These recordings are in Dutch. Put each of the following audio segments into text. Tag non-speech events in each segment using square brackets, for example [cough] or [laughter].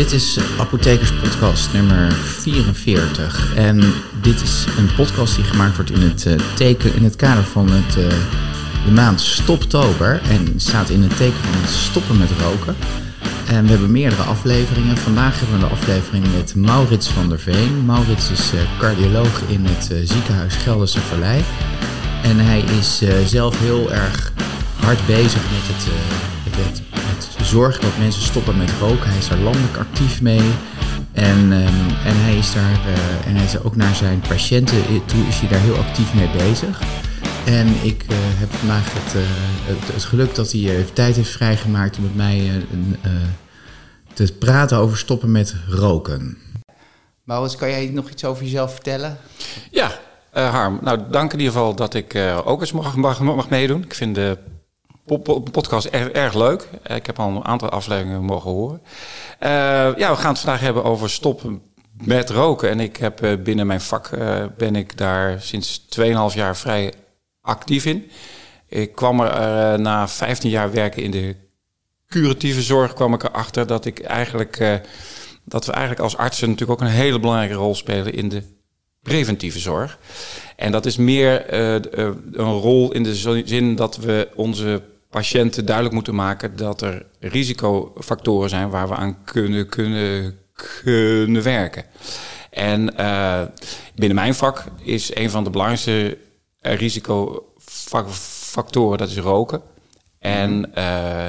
Dit is Apothekerspodcast nummer 44. En dit is een podcast die gemaakt wordt in het, uh, teken, in het kader van het, uh, de maand Stoptober. En staat in het teken van het stoppen met roken. En we hebben meerdere afleveringen. Vandaag hebben we een aflevering met Maurits van der Veen. Maurits is uh, cardioloog in het ziekenhuis Gelderse Vallei. En hij is zelf heel erg hard bezig met het, met het zorgen dat mensen stoppen met roken. Hij is daar landelijk actief mee. En, um, en, hij is daar, uh, en hij is ook naar zijn patiënten toe is hij daar heel actief mee bezig. En ik uh, heb vandaag het, uh, het, het, geluk dat hij tijd heeft vrijgemaakt om met mij te praten over stoppen met roken. Maurits, kan jij nog iets over jezelf vertellen? Ja, Harm. Nou, dank in ieder geval dat ik ook eens mag, mag, mag meedoen. Ik vind de podcast erg, leuk. Eh, ik heb al een aantal afleveringen mogen horen. Uh, ja, we gaan het vandaag hebben over stoppen met roken. En ik heb uh, binnen mijn vak ben ik daar sinds 2,5 jaar vrij actief in. Ik kwam er na 15 jaar werken in de curatieve zorg kwam ik erachter dat ik eigenlijk dat we eigenlijk als artsen natuurlijk ook een hele belangrijke rol spelen in de preventieve zorg. En dat is meer een rol in de zin dat we onze patiënten duidelijk moeten maken dat er risicofactoren zijn waar we aan kunnen, kunnen, kunnen werken. En uh, binnen mijn vak is een van de belangrijkste risicofactoren dat is roken. En uh,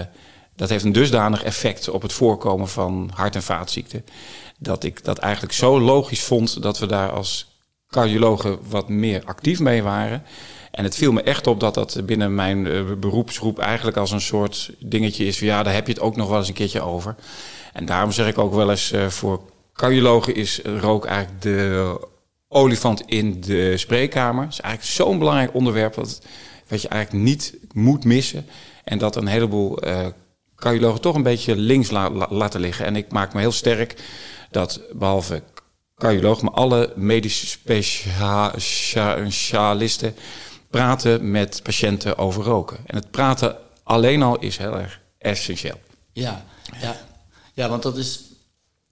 dat heeft een dusdanig effect op het voorkomen van hart- en vaatziekten. Dat ik dat eigenlijk zo logisch vond dat we daar als cardiologen wat meer actief mee waren. En het viel me echt op dat dat binnen mijn uh, beroepsgroep eigenlijk als een soort dingetje is. Ja, daar heb je het ook nog wel eens een keertje over. En daarom zeg ik ook wel eens uh, voor cardiologen is rook eigenlijk de olifant in de spreekkamer. Het is eigenlijk zo'n belangrijk onderwerp wat, wat je eigenlijk niet moet missen. En dat een heleboel uh, cardiologen toch een beetje links la la laten liggen. En ik maak me heel sterk dat behalve cardioloog, maar alle medische specialisten praten met patiënten over roken. En het praten alleen al is heel erg essentieel. Ja, ja. ja want dat is.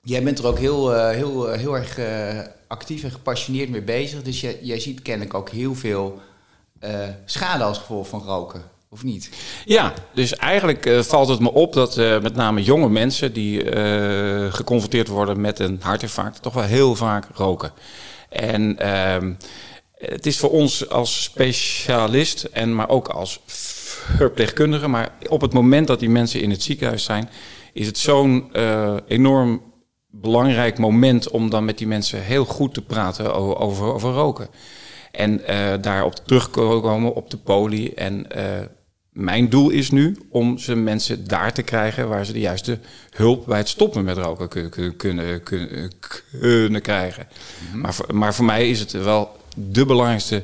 Jij bent er ook heel, uh, heel, uh, heel erg uh, actief en gepassioneerd mee bezig. Dus jij, jij ziet kennelijk ook heel veel schade als gevolg van roken. Of niet? Ja, dus eigenlijk uh, valt het me op dat uh, met name jonge mensen die uh, geconfronteerd worden met een hartinfarct, toch wel heel vaak roken. En ehm, het is voor ons als specialist en maar ook als verpleegkundige, maar op het moment dat die mensen in het ziekenhuis zijn, is het zo'n enorm belangrijk moment om dan met die mensen heel goed te praten over, over, roken. En uh, daarop terugkomen op de poli en uh, mijn doel is nu om ze mensen daar te krijgen waar ze de juiste hulp bij het stoppen met roken kunnen, kunnen, kunnen, kunnen krijgen. Mm-hmm. maar, voor, maar voor mij is het wel de belangrijkste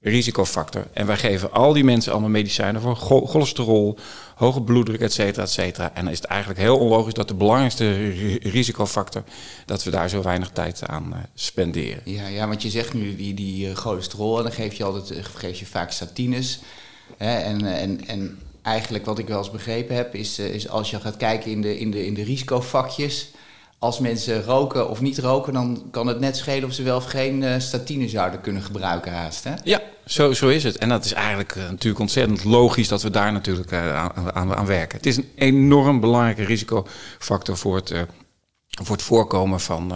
risicofactor. En wij geven al die mensen allemaal medicijnen voor cholesterol, hoge bloeddruk, et cetera, et cetera. En dan is het eigenlijk heel onlogisch dat de belangrijkste risicofactor, dat we daar zo weinig tijd aan uh, spenderen. Ja, ja, want je zegt nu die, die uh, cholesterol en dan geef je altijd geef je vaak statines. Hè, en, en, en eigenlijk wat ik wel eens begrepen heb, is, is als je gaat kijken in de, in de, in de risicovakjes. Als mensen roken of niet roken, dan kan het net schelen of ze wel of geen uh, statine zouden kunnen gebruiken haast. Hè? Ja, zo, zo is het. En dat is eigenlijk uh, natuurlijk ontzettend logisch dat we daar natuurlijk aan, aan, aan, werken. Het is een enorm belangrijke risicofactor voor het, voor het voorkomen van,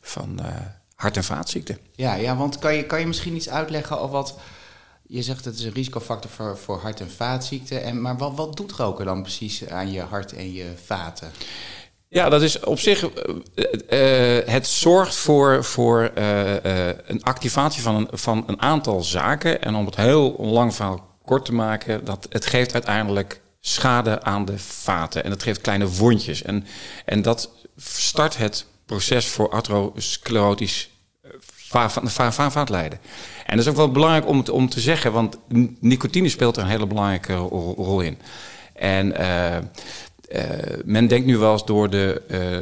van hart- en vaatziekten. Ja, ja, want kan je, kan je misschien iets uitleggen over wat je zegt het is een risicofactor voor, voor hart- en vaatziekten. En, maar wat, wat doet roken dan precies aan je hart en je vaten? Ja, dat is op zich. Uh, het zorgt voor, voor uh, een activatie van een, van een aantal zaken. En om het heel lang verhaal kort te maken, dat het geeft uiteindelijk schade aan de vaten. En het geeft kleine wondjes. En, en dat start het proces voor atherosclerotisch vaatlijden. En dat is ook wel belangrijk om om te zeggen, want nicotine speelt er een hele belangrijke rol in. En men denkt nu wel eens door de, uh,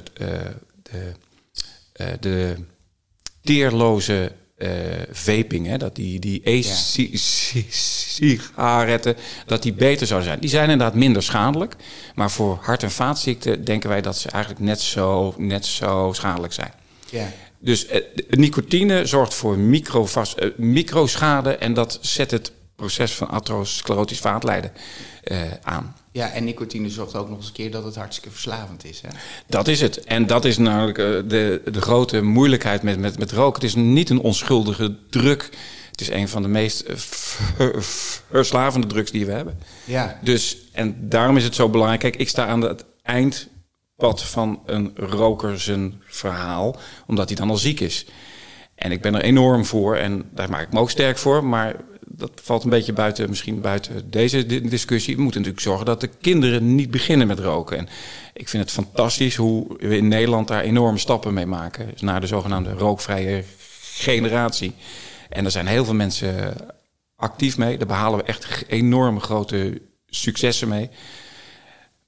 de, de teerloze uh, vaping, hè, dat die, die e-sigaretten, dat die beter zouden zijn. Die zijn inderdaad minder schadelijk, maar voor hart- en vaatziekten denken wij dat ze eigenlijk net zo, net zo schadelijk zijn. Ja. Dus uh, nicotine zorgt voor microvas, uh, microschade en dat zet het proces van atherosclerotisch vaatlijden aan. Ja, en nicotine zorgt ook nog eens een keer dat het hartstikke verslavend is. Hè? Dat is het. En dat is namelijk uh, de, de grote moeilijkheid met, met, met roken. Het is niet een onschuldige druk. Het is een van de meest uh, verslavende drugs die we hebben. Ja. Dus, en daarom is het zo belangrijk. Kijk, ik sta aan het eindpad van een roker zijn verhaal, omdat hij dan al ziek is. En ik ben er enorm voor en daar maak ik me ook sterk voor. Maar dat valt een beetje buiten, misschien buiten deze discussie. We moeten natuurlijk zorgen dat de kinderen niet beginnen met roken. En ik vind het fantastisch hoe we in Nederland daar enorme stappen mee maken. Dus naar de zogenaamde rookvrije generatie. En er zijn heel veel mensen actief mee. Daar behalen we echt enorme grote successen mee.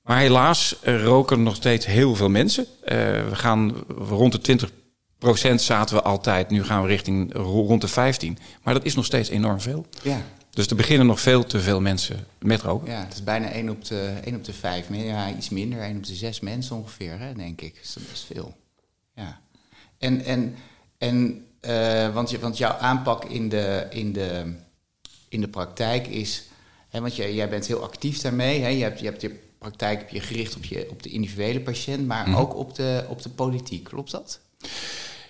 Maar helaas roken nog steeds heel veel mensen. Uh, we gaan rond de 20 procent zaten we altijd. Nu gaan we richting rond de 15. Maar dat is nog steeds enorm veel. Ja. Dus er beginnen nog veel te veel mensen met roken. Ja, het is bijna 1 op de, 1 op de 5. Ja, iets minder, 1 op de 6 mensen ongeveer, hè, denk ik. Dat is veel. Ja. En, en, en uh, want, je, want jouw aanpak in de, in de, in de praktijk is... Hè, want jij, jij bent heel actief daarmee. Hè, je, hebt, je hebt je praktijk heb je gericht op, je, op de individuele patiënt... maar mm. ook op de, op de politiek. Klopt dat?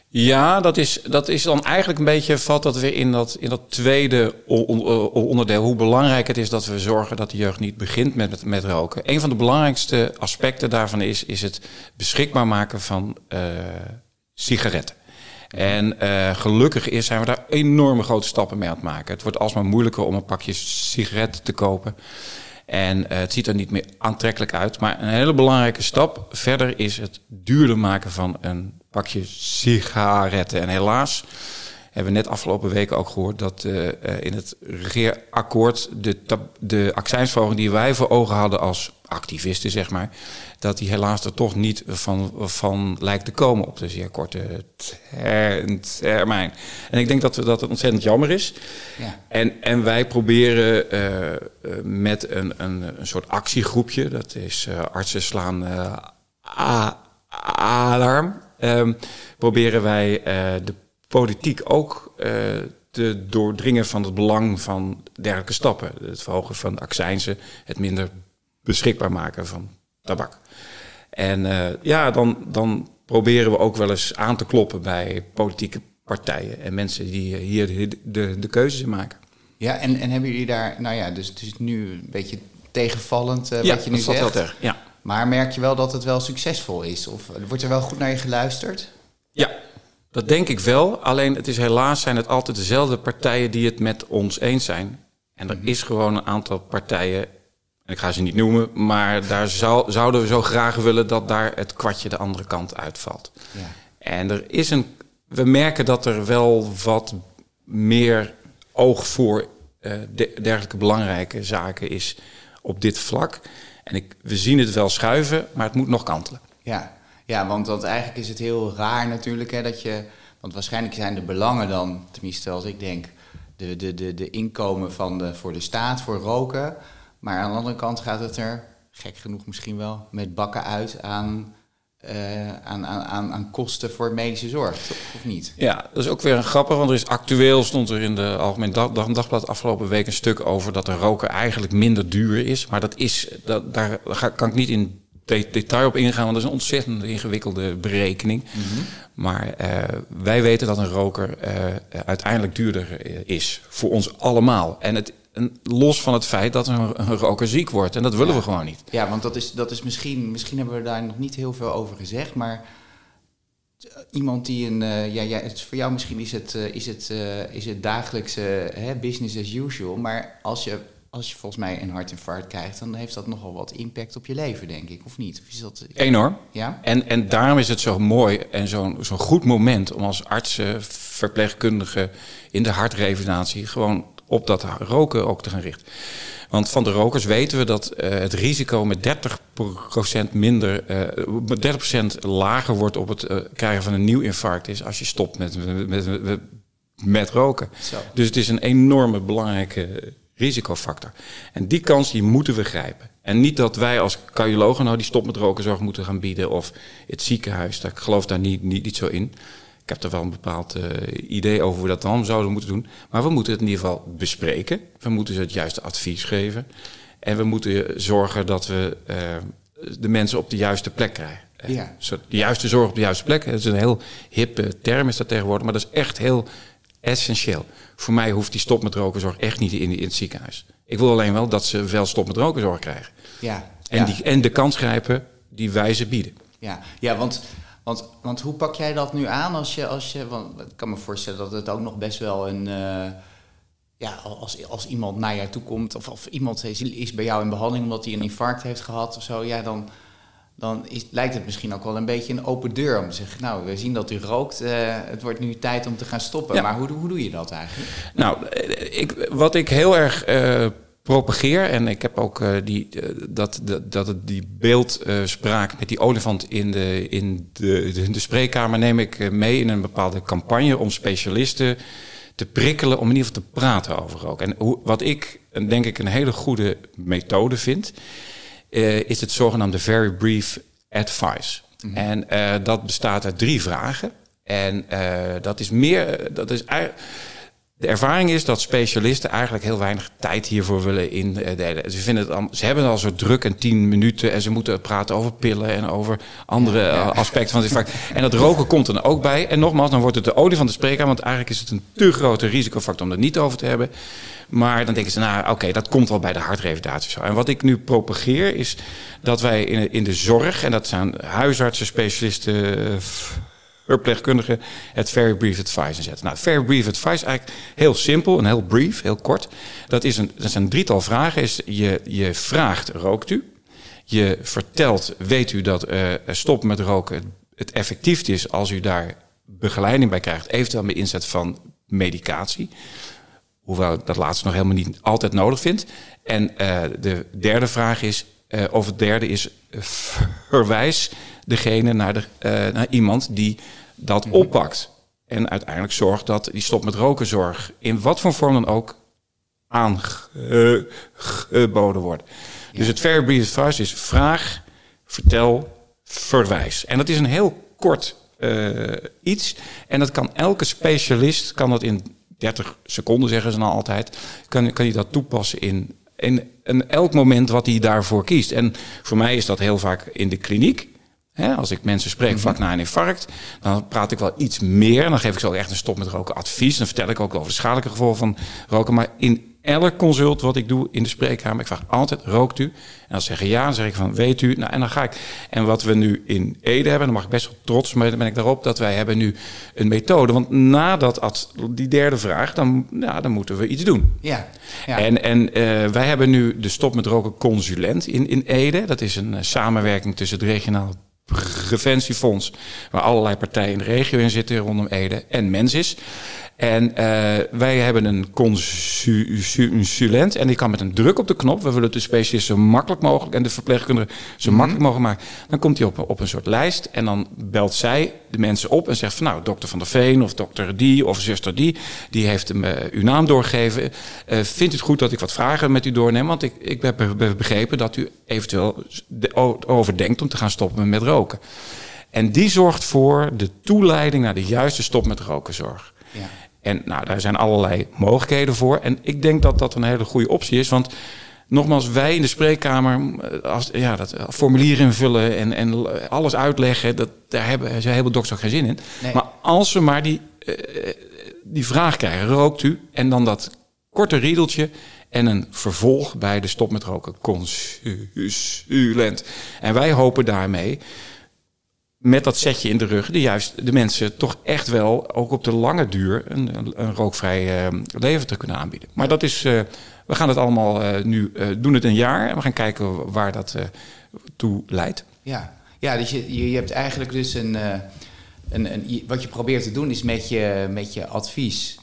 Ja, dat is, dat is dan eigenlijk een beetje, valt dat weer in dat, in dat tweede onderdeel. Hoe belangrijk het is dat we zorgen dat de jeugd niet begint met, met, roken. Een van de belangrijkste aspecten daarvan is, is het beschikbaar maken van uh, sigaretten. En uh, gelukkig is, zijn we daar enorme grote stappen mee aan het maken. Het wordt alsmaar moeilijker om een pakje sigaretten te kopen. En uh, het ziet er niet meer aantrekkelijk uit. Maar een hele belangrijke stap verder is het duurder maken van een pakje sigaretten. En helaas hebben we net afgelopen weken ook gehoord dat uh, in het regeerakkoord de, de accijnsverhoging die wij voor ogen hadden als activisten, zeg maar, dat die helaas er toch niet van, van lijkt te komen op de zeer korte termijn. En ik denk dat, we, dat het ontzettend jammer is. Ja. En, en wij proberen uh, met een, een, een soort actiegroepje, dat is uh, artsen slaan alarm, um, proberen wij de politiek ook te doordringen van het belang van dergelijke stappen. Het verhogen van de accijnzen, het minder beschikbaar maken van tabak. En uh, ja, dan, dan proberen we ook wel eens aan te kloppen bij politieke partijen en mensen die hier de, de, de keuzes in maken. Ja, en, en hebben jullie daar, nou ja, dus het is nu een beetje tegenvallend uh, ja, wat je nu zegt. Wel tegen, ja, Maar merk je wel dat het wel succesvol is? Of wordt er wel goed naar je geluisterd? Ja, dat denk ik wel. Alleen het is helaas zijn het altijd dezelfde partijen die het met ons eens zijn. En er mhm. is gewoon een aantal partijen ik ga ze niet noemen, maar daar zou, zouden we zo graag willen dat daar het kwartje de andere kant uitvalt. Ja. En er is een, we merken dat er wel wat meer oog voor uh, dergelijke belangrijke zaken is op dit vlak. En ik, we zien het wel schuiven, maar het moet nog kantelen. Ja, ja want, want eigenlijk is het heel raar natuurlijk hè, dat je. Want waarschijnlijk zijn de belangen dan, tenminste als ik denk, de, de, de, de inkomen van de, voor de staat, voor roken. Maar aan de andere kant gaat het er, gek genoeg misschien wel, met bakken uit aan, uh, aan, aan, aan kosten voor medische zorg, of niet? Ja, dat is ook weer een grappig, want er is actueel, stond er in de Algemeen Dag, Dagblad afgelopen week een stuk over dat de roken eigenlijk minder duur is. Maar dat is, dat, daar kan ik niet in detail op ingaan, want dat is een ontzettend ingewikkelde berekening. Mhm. Maar uh, wij weten dat een roker uh, uiteindelijk duurder is voor ons allemaal. En het, los van het feit dat een, een roker ziek wordt. En dat willen we gewoon niet. Ja, want dat is, dat is misschien, misschien hebben we daar nog niet heel veel over gezegd, maar iemand die een, uh, ja, ja, het, voor jou misschien is het, uh, is het, uh, is het dagelijkse business as usual, maar als je, als je volgens mij een hartinfarct krijgt, dan heeft dat nogal wat impact op je leven, denk ik, of niet? Of is dat, Enorm. Ja? En, en daarom is het zo mooi en zo'n zo'n goed moment om als artsen, verpleegkundigen in de hartrevalidatie gewoon op dat roken ook te gaan richten. Want van de rokers weten we dat uh, het risico met 30% minder, uh, eh, 30% lager wordt op het uh, krijgen van een nieuw infarct is als je stopt met, met, met, met roken. Zo. Dus het is een enorme belangrijke risicofactor. En die kans die moeten we grijpen. En niet dat wij als cardiologen nou die stop met rokenzorg moeten gaan bieden of het ziekenhuis. Ik geloof daar niet, niet, niet zo in. Ik heb er wel een bepaald uh, idee over hoe we dat dan zouden moeten doen. Maar we moeten het in ieder geval bespreken. We moeten ze het juiste advies geven. En we moeten zorgen dat we uh, de mensen op de juiste plek krijgen. Ja. De juiste zorg op de juiste plek. Dat is een heel hippe term is dat tegenwoordig. Maar dat is echt heel essentieel. Voor mij hoeft die stop met rokenzorg echt niet in, in het ziekenhuis. Ik wil alleen wel dat ze wel stop met rokenzorg krijgen. Ja. En, ja. Die, en de kans grijpen die wij ze bieden. Ja, ja want, want, want hoe pak jij dat nu aan als je, als je want ik kan me voorstellen dat het ook nog best wel een, uh, ja, als, als iemand naar jou toe komt of, of iemand is, is bij jou in behandeling omdat hij een infarct heeft gehad of zo, ja, dan, dan is, lijkt het misschien ook wel een beetje een open deur om te zeggen, nou, we zien dat u rookt, uh, het wordt nu tijd om te gaan stoppen. Ja. Maar hoe, hoe doe je dat eigenlijk? Nou, ik, wat ik heel erg uh, propageer, en ik heb ook uh, die, dat, dat, dat het die beeldspraak met die olifant in de, in de, de, de spreekkamer neem ik mee in een bepaalde campagne om specialisten te prikkelen om in ieder geval te praten over rook. En hoe, wat ik denk ik een hele goede methode vind, uh, is het zogenaamde very brief advice. Mm -hmm. En uh, dat bestaat uit drie vragen. En uh, dat is meer, dat is eigenlijk. De ervaring is dat specialisten eigenlijk heel weinig tijd hiervoor willen indelen. Ze, vinden het al, ze hebben het al zo druk en tien minuten en ze moeten praten over pillen en over andere ja, ja. aspecten van het infarct. En dat roken komt er dan ook bij. En nogmaals, dan wordt het de olie van de spreker, want eigenlijk is het een te grote risicofactor om er niet over te hebben. Maar dan denken ze, nou oké, okay, dat komt wel bij de hartrevalidatie zo. En wat ik nu propageer is dat wij in, in de zorg, en dat zijn huisartsen, specialisten, verpleegkundigen, het very brief advice zetten. Nou, very brief advice is eigenlijk heel simpel en heel brief, heel kort. Dat, is een, dat zijn drietal vragen. Is je, je vraagt, rookt u? Je vertelt, weet u dat uh, stoppen met roken het effectief is als u daar begeleiding bij krijgt, eventueel met inzet van medicatie. Hoewel ik dat laatste nog helemaal niet altijd nodig vind. En uh, de derde vraag is, uh, of het derde is, verwijs degene naar, de, uh, naar iemand die dat oppakt. En uiteindelijk zorgt dat die stop met rokenzorg in wat voor vorm dan ook aangeboden wordt. Ja. Dus het fair advice is vraag, vertel, verwijs. En dat is een heel kort uh, iets. En dat kan elke specialist, kan dat in 30 seconden zeggen ze nou altijd, kan, kan je dat toepassen in, in, in elk moment wat hij daarvoor kiest. En voor mij is dat heel vaak in de kliniek. He, als ik mensen spreek vlak na een infarct, dan praat ik wel iets meer. Dan geef ik ze ook echt een stop met roken advies. Dan vertel ik ook over de schadelijke gevolgen van roken. Maar in elk consult wat ik doe in de spreekkamer, ik vraag altijd, rookt u? En als ze zeggen ja, dan zeg ik van, weet u? Nou, en dan ga ik. En wat we nu in Ede hebben, dan mag ik best wel trots mee, ben ik daarop, dat wij hebben nu een methode. Want na dat, die derde vraag, dan, ja, dan moeten we iets doen. Ja. ja. En, en uh, wij hebben nu de Stop met Roken consulent in, in Ede. Dat is een uh, samenwerking tussen het regionaal preventiefonds, waar allerlei partijen in de regio in zitten rondom Ede en Mensis. En uh, wij hebben een consulent en die kan met een druk op de knop, we willen de specialist zo makkelijk mogelijk en de verpleegkundige zo mm. makkelijk mogelijk maken. Dan komt hij op, op een soort lijst en dan belt zij de mensen op en zegt van nou, dokter Van der Veen of dokter die of zuster die, die heeft hem uh, uw naam doorgegeven. Uh, vindt u het goed dat ik wat vragen met u doorneem? Want ik, ik heb begrepen dat u eventueel overdenkt om te gaan stoppen met roken. En die zorgt voor de toeleiding naar de juiste stop met rokenzorg. Ja. En nou, daar zijn allerlei mogelijkheden voor. En ik denk dat dat een hele goede optie is. Want nogmaals, wij in de spreekkamer, als, ja, dat formulier invullen en, en alles uitleggen, dat, daar hebben ze heel veel dokters geen zin in. Nee. Maar als we maar die, uh, die vraag krijgen, rookt u? En dan dat korte riedeltje en een vervolg bij de stop met roken consulent. En wij hopen daarmee met dat setje in de rug, de, juist de mensen toch echt wel, ook op de lange duur, een, een, rookvrij uh, leven te kunnen aanbieden. Maar dat is, uh, we gaan het allemaal uh, nu doen het een jaar en we gaan kijken waar dat toe leidt. Ja, ja dus je, je hebt eigenlijk dus een, een, een, wat je probeert te doen is met je, met je advies.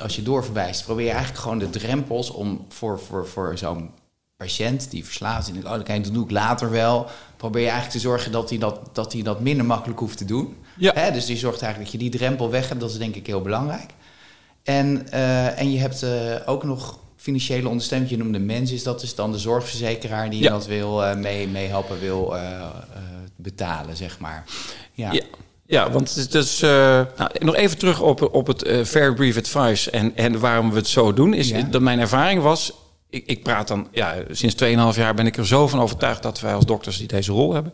Als je doorverwijst, probeer je eigenlijk gewoon de drempels om voor, voor, voor zo'n patiënt die verslaafd is. En oh, dat doe ik later wel. Probeer je eigenlijk te zorgen dat hij dat, dat, hij dat minder makkelijk hoeft te doen. Ja. Hè? Dus die zorgt eigenlijk dat je die drempel weg hebt. Dat is denk ik heel belangrijk. En, eh, en je hebt eh, ook nog financiële ondersteuning. Je noemde mens, is dat dus dan de zorgverzekeraar die Ja. dat wil uh, mee, meehelpen wil eh, eh, betalen, zeg maar. Ja. Ja. Ja, want het is. eh, nou, nog even terug op, op het eh, Fair Brief Advice en, en waarom we het zo doen. Is Ja. dat mijn ervaring was. Ik, ik praat dan, ja, sinds 2,5 jaar ben ik er zo van overtuigd dat wij als dokters die deze rol hebben.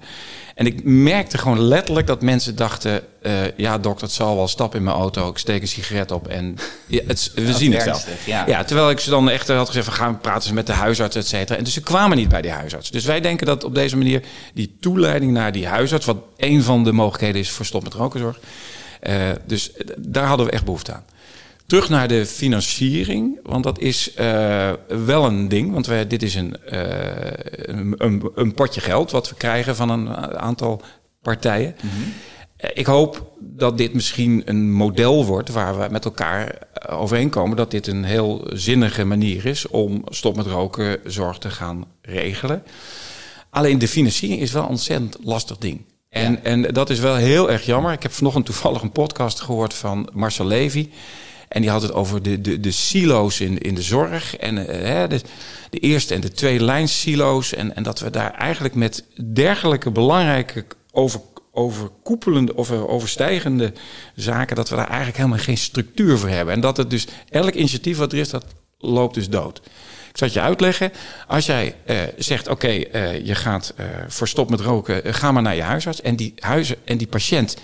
En ik merkte gewoon letterlijk dat mensen dachten: eh, ja, dokter, het zal wel stap in mijn auto, ik steek een sigaret op en ja, het, we Dat zien het wel. ernstig, ja. ja, terwijl ik ze dan echt had gezegd: van, gaan we praten eens met de huisarts, et cetera. En dus ze kwamen niet bij die huisarts. Dus wij denken dat op deze manier die toeleiding naar die huisarts, wat een van de mogelijkheden is voor stop met rokenzorg. eh, dus eh, daar hadden we echt behoefte aan. Terug naar de financiering, want dat is eh, wel een ding. Want wij, dit is een, eh, een, een, een potje geld wat we krijgen van een aantal partijen. Eh, Ik hoop dat dit misschien een model wordt waar we met elkaar eh, overeenkomen dat dit een heel zinnige manier is om stop met roken zorg te gaan regelen. Alleen de financiering is wel een ontzettend lastig ding. En, en dat is wel heel erg jammer. Ik heb vanochtend toevallig een podcast gehoord van Marcel Levy. En die had het over de, de, de silo's in, in de zorg. En eh, de, eerste en de tweede lijn silo's. En, en dat we daar eigenlijk met dergelijke belangrijke over, overkoepelende of eh, overstijgende zaken... dat we daar eigenlijk helemaal geen structuur voor hebben. En dat het dus elk initiatief wat er is, dat loopt dus dood. Ik zal het je uitleggen. Als jij eh, zegt, oké, je gaat eh, stop met roken, ga maar naar je huisarts. En die, huizen, en die patiënt,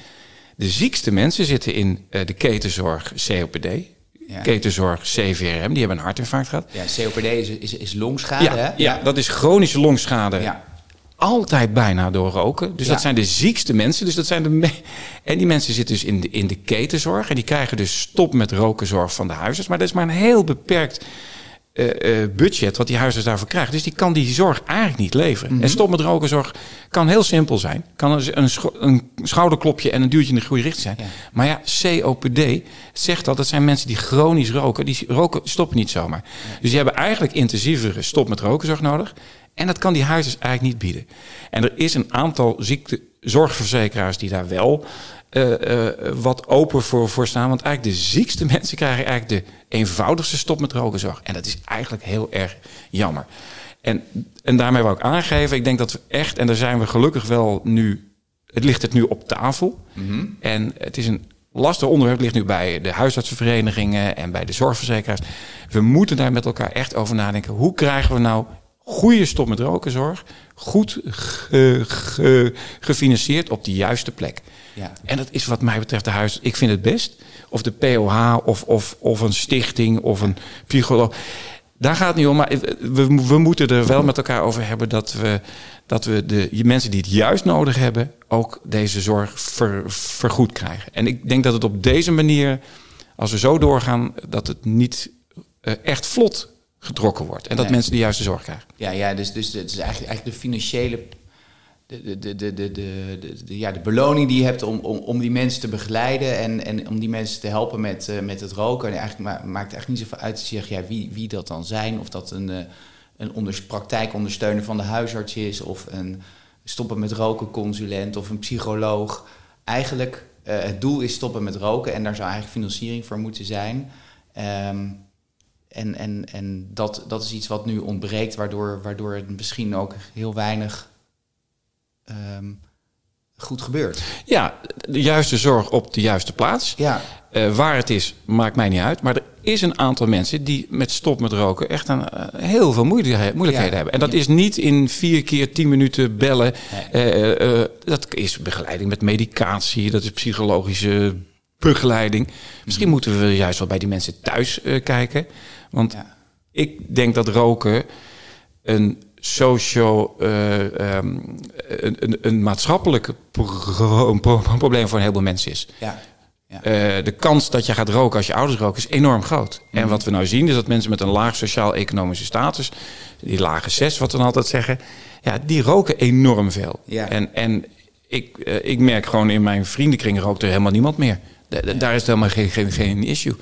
de ziekste mensen zitten in eh, de ketenzorg COPD, Ja. ketenzorg CVRM, die hebben een hartinfarct gehad. Ja, COPD is, is, is longschade, Ja, hè? ja, dat is chronische longschade. Ja. Altijd bijna door roken. Dus dat zijn de ziekste mensen. Dus dat zijn de me- [laughs] en die mensen zitten dus in de, in de ketenzorg. En die krijgen dus stop met rokenzorg van de huisarts. Maar dat is maar een heel beperkt eh, eh, budget wat die huisarts daarvoor krijgt. Dus die kan die zorg eigenlijk niet leveren. Mhm. En stop met rokenzorg kan heel simpel zijn. Kan een, een, scho- een schouderklopje en een duwtje in de goede richting zijn. Ja. Maar ja, COPD zegt dat. Dat zijn mensen die chronisch roken. Die roken stoppen niet zomaar. Dus die hebben eigenlijk intensievere stop met rokenzorg nodig. En dat kan die huisarts eigenlijk niet bieden. En er is een aantal ziektezorgverzekeraars die daar wel eh, eh, wat open voor, voor staan. Want eigenlijk de ziekste [laughs] mensen krijgen eigenlijk de eenvoudigste stop met rokenzorg. En dat is eigenlijk heel erg jammer. En, en daarmee wil ik aangeven, ik denk dat we echt, en daar zijn we gelukkig wel nu, het ligt het nu op tafel. En het is een lastig onderwerp, het ligt nu bij de huisartsenverenigingen en bij de zorgverzekeraars. We moeten daar met elkaar echt over nadenken. Hoe krijgen we nou goede stop met rokenzorg, goed ge- ge- gefinancierd op de juiste plek? Ja. En dat is wat mij betreft de huis. Ik vind het best. Of de POH of, of, of een stichting of een psycholoog. Daar gaat het niet om. Maar we, we moeten er wel met elkaar over hebben dat we, dat we de mensen die het juist nodig hebben, ook deze zorg ver, vergoed krijgen. En ik denk dat het op deze manier, als we zo doorgaan, dat het niet eh, echt vlot getrokken wordt. En dat Nee. mensen de juiste zorg krijgen. Ja, ja dus, dus het is eigenlijk, eigenlijk de financiële. De, de, de, de, de, ja, de beloning die je hebt om, om, om die mensen te begeleiden en, en om die mensen te helpen met, eh, met het roken. En eigenlijk ma- maakt eigenlijk niet zoveel uit te zeggen ja, wie, wie dat dan zijn. Of dat een, eh, een onder, praktijkondersteuner van de huisarts is, of een stoppen met roken consulent of een psycholoog. Eigenlijk, eh, het doel is stoppen met roken en daar zou eigenlijk financiering voor moeten zijn. Ehm, en en, en dat, dat is iets wat nu ontbreekt, waardoor, waardoor het misschien ook heel weinig ehm, goed gebeurt. Ja, de juiste zorg op de juiste plaats. Ja, Eh, waar het is, maakt mij niet uit. Maar er is een aantal mensen die met stop met roken echt een, eh, heel veel moeilijkheden, Ja. hebben. En dat Ja. is niet in vier keer tien minuten bellen. Nee. Eh, dat is begeleiding met medicatie, dat is psychologische begeleiding. Misschien moeten we juist wel bij die mensen thuis kijken. Want Ja. ik denk dat roken een socio, eh, ehm, een, een, een maatschappelijk pro- een pro- probleem voor een heleboel mensen is. ja, ja. Eh, de kans dat je gaat roken als je ouders roken is enorm groot. Mhm. En wat we nou zien is dat mensen met een laag sociaal-economische status, die lage zes, wat we dan altijd zeggen, ja, die roken enorm veel. Ja. En, en ik, eh, ik merk gewoon in mijn vriendenkring rookt er helemaal niemand meer. Da- da- Daar is het helemaal geen, geen, geen issue.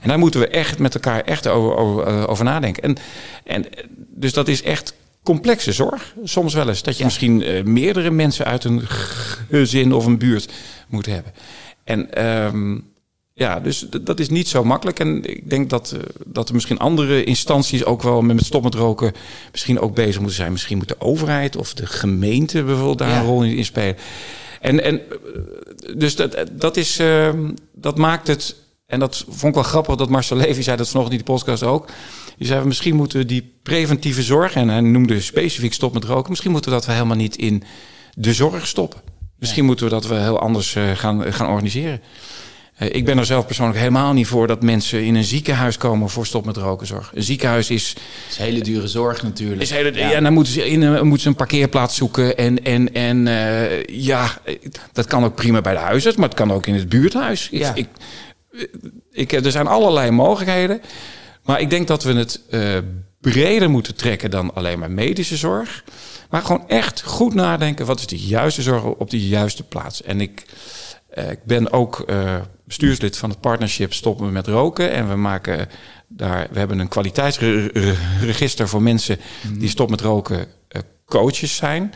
En daar moeten we echt met elkaar echt over, over, over nadenken. En, en, dus dat is echt complexe zorg. Soms wel eens dat je misschien uh, meerdere mensen uit een gezin of een buurt moet hebben. En ehm, ja, dus dat is niet zo makkelijk. En ik denk dat, uh, dat er misschien andere instanties ook wel met stop met roken misschien ook bezig moeten zijn. Misschien moet de overheid of de gemeente bijvoorbeeld daar een rol in spelen. En, en dus dat, dat, is, uh, dat maakt het. En dat vond ik wel grappig dat Marcel Levy zei dat vanochtend in de podcast ook. Die zei, misschien moeten we die preventieve zorg, en hij noemde specifiek stop met roken, misschien moeten we dat we helemaal niet in de zorg stoppen. Misschien moeten we dat we heel anders uh, gaan, gaan organiseren. Uh, ik ben er zelf persoonlijk helemaal niet voor dat mensen in een ziekenhuis komen voor stop met rokenzorg. Een ziekenhuis is. is hele dure zorg natuurlijk. Is hele, ja. ja. dan moeten ze, in, uh, moeten ze een parkeerplaats zoeken. En, en, en ja, dat kan ook prima bij de huisarts, maar het kan ook in het buurthuis. Ja. Ik, ik, er zijn allerlei mogelijkheden. Maar ik denk dat we het uh, breder moeten trekken dan alleen maar medische zorg. Maar gewoon echt goed nadenken: wat is de juiste zorg op de juiste plaats? En ik, uh, ik ben ook uh, bestuurslid van het partnership Stoppen met Roken. En we maken daar, we hebben een kwaliteitsregister voor mensen die stop met roken coaches zijn.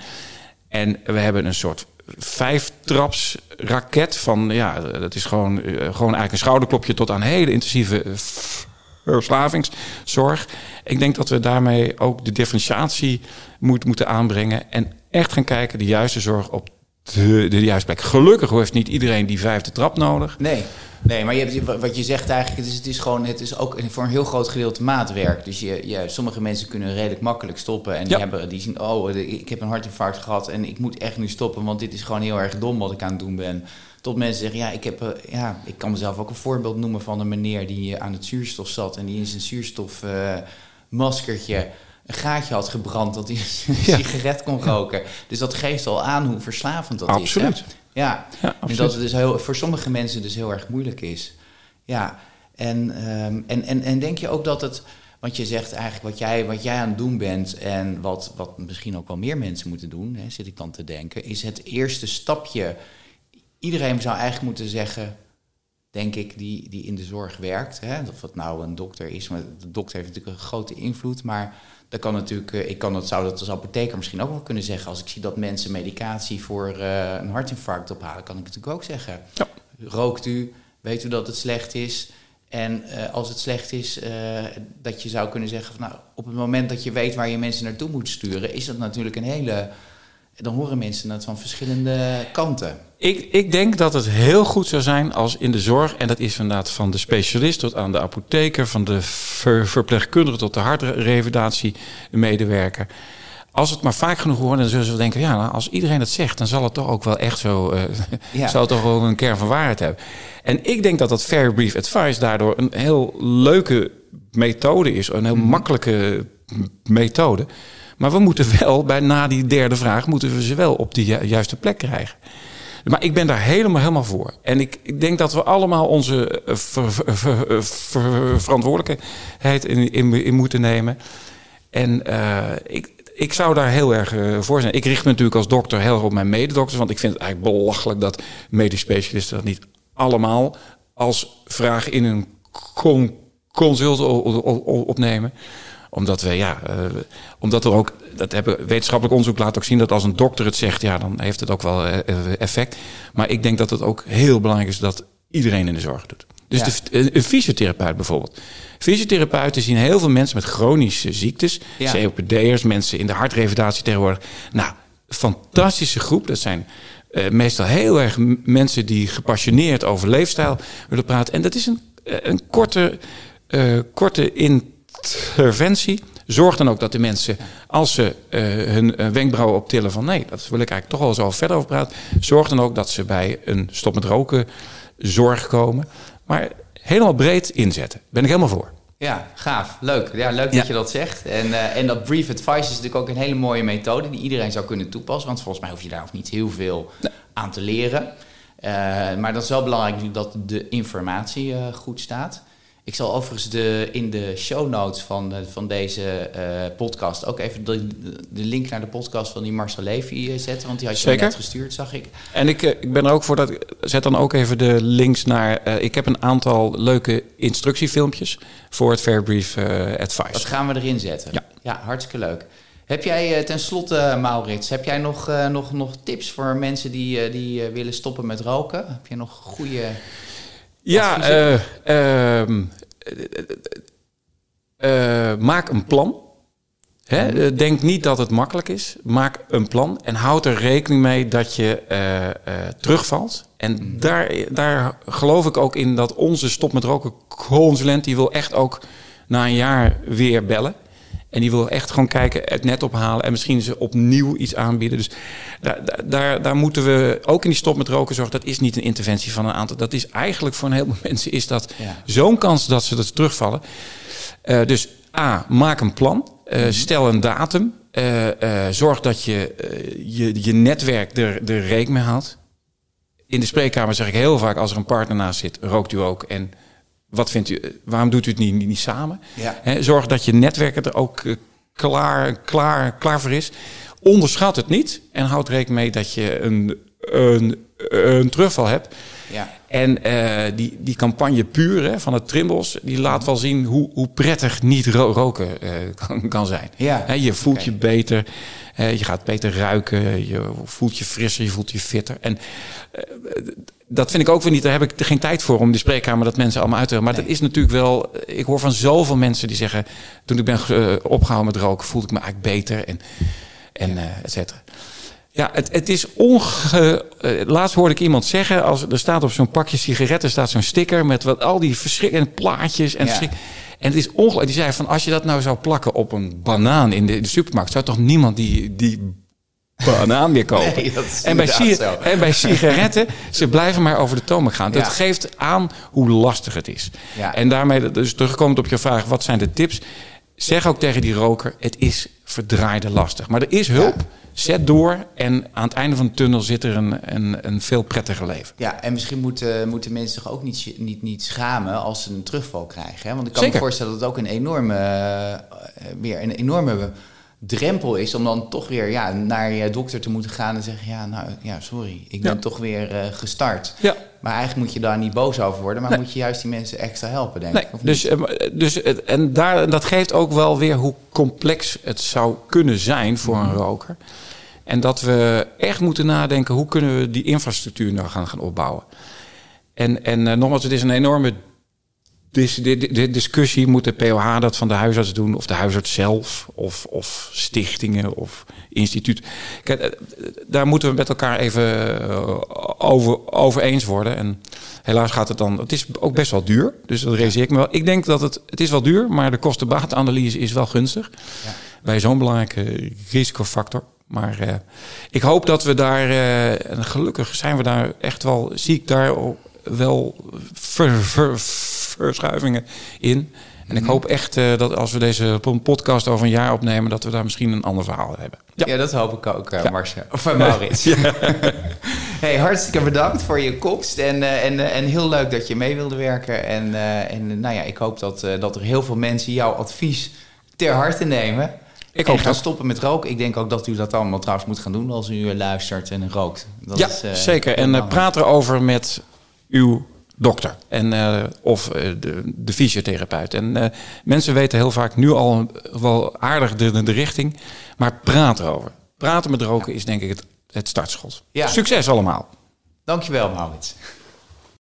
En we hebben een soort vijftraps raket van ja, dat is gewoon, gewoon eigenlijk een schouderklopje tot aan hele intensieve verslavingszorg. Ik denk dat we daarmee ook de differentiatie moet, moeten aanbrengen. En echt gaan kijken de juiste zorg op de, de juiste plek. Gelukkig heeft niet iedereen die vijfde trap nodig. Nee. Nee, maar je hebt, wat je zegt eigenlijk, het is, het is gewoon, het is ook voor een heel groot gedeelte maatwerk. Dus je, je, sommige mensen kunnen redelijk makkelijk stoppen. En die, Ja. hebben, die zien, oh, ik heb een hartinfarct gehad en ik moet echt nu stoppen, want dit is gewoon heel erg dom wat ik aan het doen ben. Tot mensen zeggen, ja, ik, heb, eh, ja, ik kan mezelf ook een voorbeeld noemen van een meneer die eh, aan het zuurstof zat en die in zijn zuurstofmaskertje een gaatje had gebrand dat hij [laughs] een Ja. sigaret kon roken. Dus dat geeft al aan hoe verslavend dat Absoluut. is. Hè? Ja, Ja, en absoluut. dat het dus heel, voor sommige mensen dus heel erg moeilijk is. Ja, en, ehm, en, en, en denk je ook dat het, want je zegt eigenlijk wat jij, wat jij aan het doen bent en wat, wat misschien ook wel meer mensen moeten doen, hè, zit ik dan te denken, is het eerste stapje. Iedereen zou eigenlijk moeten zeggen, denk ik, die, die in de zorg werkt. Hè, of het nou een dokter is, maar de dokter heeft natuurlijk een grote invloed, maar dat kan natuurlijk, eh, ik kan dat, zou dat als apotheker misschien ook wel kunnen zeggen. Als ik zie dat mensen medicatie voor eh, een hartinfarct ophalen, kan ik natuurlijk ook zeggen. Ja. Rookt u, weet u dat het slecht is. En eh, als het slecht is, dat je zou kunnen zeggen, van, nou, op het moment dat je weet waar je mensen naartoe moet sturen, is dat natuurlijk een hele. Dan horen mensen het van verschillende kanten. Ik, ik denk dat het heel goed zou zijn als in de zorg, en dat is inderdaad van de specialist tot aan de apotheker, van de ver- verpleegkundige tot de hartrevalidatiemedewerker. Als het maar vaak genoeg hoort, dan zullen ze denken: ja, nou, als iedereen het zegt, dan zal het toch ook wel echt zo, eh [laughs] Ja. [laughs] zal het toch wel een kern van waarheid hebben. En ik denk dat dat Fair Brief Advice daardoor een heel leuke methode is, een heel makkelijke methode. Maar we moeten wel, bij, na die derde vraag, moeten we ze wel op de ju- juiste plek krijgen. Maar ik ben daar helemaal, helemaal voor. En ik, ik denk dat we allemaal onze eh, ver- ver- ver- ver- verantwoordelijkheid in, in, moeten nemen. En eh, ik, ik zou daar heel erg eh, voor zijn. Ik richt me natuurlijk als dokter heel erg op mijn mededokters. Want ik vind het eigenlijk belachelijk dat medisch specialisten dat niet allemaal als vraag in een con- consult opnemen omdat we, ja, eh, omdat er ook, dat hebben wetenschappelijk onderzoek laat ook zien dat als een dokter het zegt, ja, dan heeft het ook wel eh, effect. Maar ik denk dat het ook heel belangrijk is dat iedereen in de zorg doet. Dus Ja. de, een, fysiotherapeut bijvoorbeeld. Fysiotherapeuten zien heel veel mensen met chronische ziektes, Ja. COPD'ers, mensen in de hartrevalidatie tegenwoordig. Nou, fantastische groep. Dat zijn eh, meestal heel erg mensen die gepassioneerd over leefstijl willen praten. En dat is een, eh, een korte, eh, korte interventie. Zorg dan ook dat de mensen, als ze eh, hun eh, wenkbrauwen optillen van nee, dat wil ik eigenlijk toch wel zo verder over praten. Zorg dan ook dat ze bij een stop met roken zorg komen. Maar helemaal breed inzetten. Ben ik helemaal voor. Ja, gaaf. Leuk. Ja, leuk Ja. dat je dat zegt. En, eh, en dat brief advice is natuurlijk ook een hele mooie methode die iedereen zou kunnen toepassen. Want volgens mij hoef je daar ook niet heel veel aan te leren. Maar dat is wel belangrijk dat de informatie goed staat. Ik zal overigens de, in de show notes van, de- van deze eh, podcast ook even de, de link naar de podcast van die Marcel Levy eh, zetten. Want die had je Zeker. net gestuurd, zag ik. En ik, eh, ik ben er ook voor dat. Zet dan ook even de links naar. eh, ik heb een aantal leuke instructiefilmpjes voor het Fair Brief eh, Dat Advice. gaan we erin zetten. Ja. ja hartstikke leuk. Heb jij tenslotte, Maurits, heb jij nog, nog, nog tips voor mensen die, die willen stoppen met roken? Heb je nog goede. Ja, ehm, maak een plan. Hè? Denk niet dat het makkelijk is. Maak een plan en houd er rekening mee dat je terugvalt. En daar, daar geloof ik ook in dat onze stop met roken consulent, die wil echt ook na een jaar weer bellen. En die wil echt gewoon kijken, het net ophalen en misschien ze opnieuw iets aanbieden. Dus daar, daar, daar moeten we ook in die stop met roken zorgen. Dat is niet een interventie van een aantal. Dat is eigenlijk voor een heleboel [laughs] mensen is dat zo'n kans dat ze dat terugvallen. Uh, dus A, maak een plan. Uh, stel een datum. Uh, zorg dat je, je je netwerk er, er rekening mee haalt. In de spreekkamer zeg ik heel vaak als er een partner naast zit, rookt u ook. En wat vindt u, waarom doet u het niet, niet, samen? Ja. zorg dat je netwerk er ook eh, klaar, klaar, klaar voor is. Onderschat het niet en houd rekening mee dat je een, een, een terugval hebt. Ja. En uh, die, die campagne puur hè, van het Trimbos, die laat wel zien hoe, hoe prettig niet roken uh, kan, kan, zijn. Ja. je voelt je beter, uh, je gaat beter ruiken, je voelt je frisser, je voelt je fitter. En dat vind ik ook weer niet, daar heb ik geen tijd voor om die spreekkamer dat mensen allemaal uit te Maar dat is natuurlijk wel, ik hoor van zoveel mensen die zeggen, toen ik ben opgehouden met roken, voelde ik me eigenlijk beter en, en et cetera. Ja, het, het is onge... Uh, laatst hoorde ik iemand zeggen, als er staat op zo'n pakje sigaretten staat zo'n sticker met wat al die verschrikkelijke plaatjes en En het is ongelooflijk. Die zei van, als je dat nou zou plakken op een banaan in de, de supermarkt, zou toch niemand die, die banaan meer kopen. [laughs] Nee, en, bij en bij sigaretten, ze blijven maar over de tomen gaan. Dat geeft aan hoe lastig het is. Ja. En daarmee, dus terugkomend op je vraag, wat zijn de tips? Zeg ook tegen die roker, het is verdraaide lastig. Maar er is hulp. Zet door en aan het einde van de tunnel zit er een, een, een veel prettiger leven. Ja, en misschien moeten, moeten mensen zich ook niet, niet, niet schamen als ze een terugval krijgen. Hè? Want ik kan me voorstellen dat het ook een enorme, uh, weer een enorme drempel is om dan toch weer ja, naar je dokter te moeten gaan en zeggen: Ja, nou ja, sorry, ik ben toch weer uh, gestart. Ja. Maar eigenlijk moet je daar niet boos over worden, maar moet je juist die mensen extra helpen, denk ik. Dus, eh, dus en daar, dat geeft ook wel weer hoe complex het zou kunnen zijn voor een mhm. roker. En dat we echt moeten nadenken hoe kunnen we die infrastructuur nou gaan, gaan opbouwen. En, en uh, nogmaals, het is een enorme discussie, moet de POH dat van de huisarts doen, of de huisarts zelf, of, of stichtingen, of instituut. Kijk, eh, daar moeten we met elkaar even eh, over, over eens worden. En helaas gaat het dan, het is ook best wel duur, dus dat realiseer ik me wel. Ik denk dat het, het is wel duur, maar de kosten-batenanalyse is wel gunstig. Ja. Bij zo'n belangrijke risicofactor. Maar uh, ik hoop dat we daar, uh, en gelukkig zijn we daar echt wel, zie ik daar wel ver, ver, verschuivingen in. En ik mhm. hoop echt uh, dat als we deze podcast over een jaar opnemen, dat we daar misschien een ander verhaal hebben. Ja, ja dat hoop ik ook, uh, ja. Marcia. Of uh, Maurits. [laughs] hey, hartstikke bedankt voor je komst. En, en, en heel leuk dat je mee wilde werken. En, en nou ja, ik hoop dat, dat er heel veel mensen jouw advies ter harte nemen. Ik hoop gaan stoppen met roken. Ik denk ook dat u dat allemaal trouwens moet gaan doen als u luistert en rookt. Dat ja, is, zeker. En praat erover met uw dokter en, uh, of de, de fysiotherapeut. En mensen weten heel vaak nu al wel aardig de, de, richting, maar praat erover. Praten met roken is denk ik het, het startschot. Ja. Succes allemaal. Dankjewel, Maurits.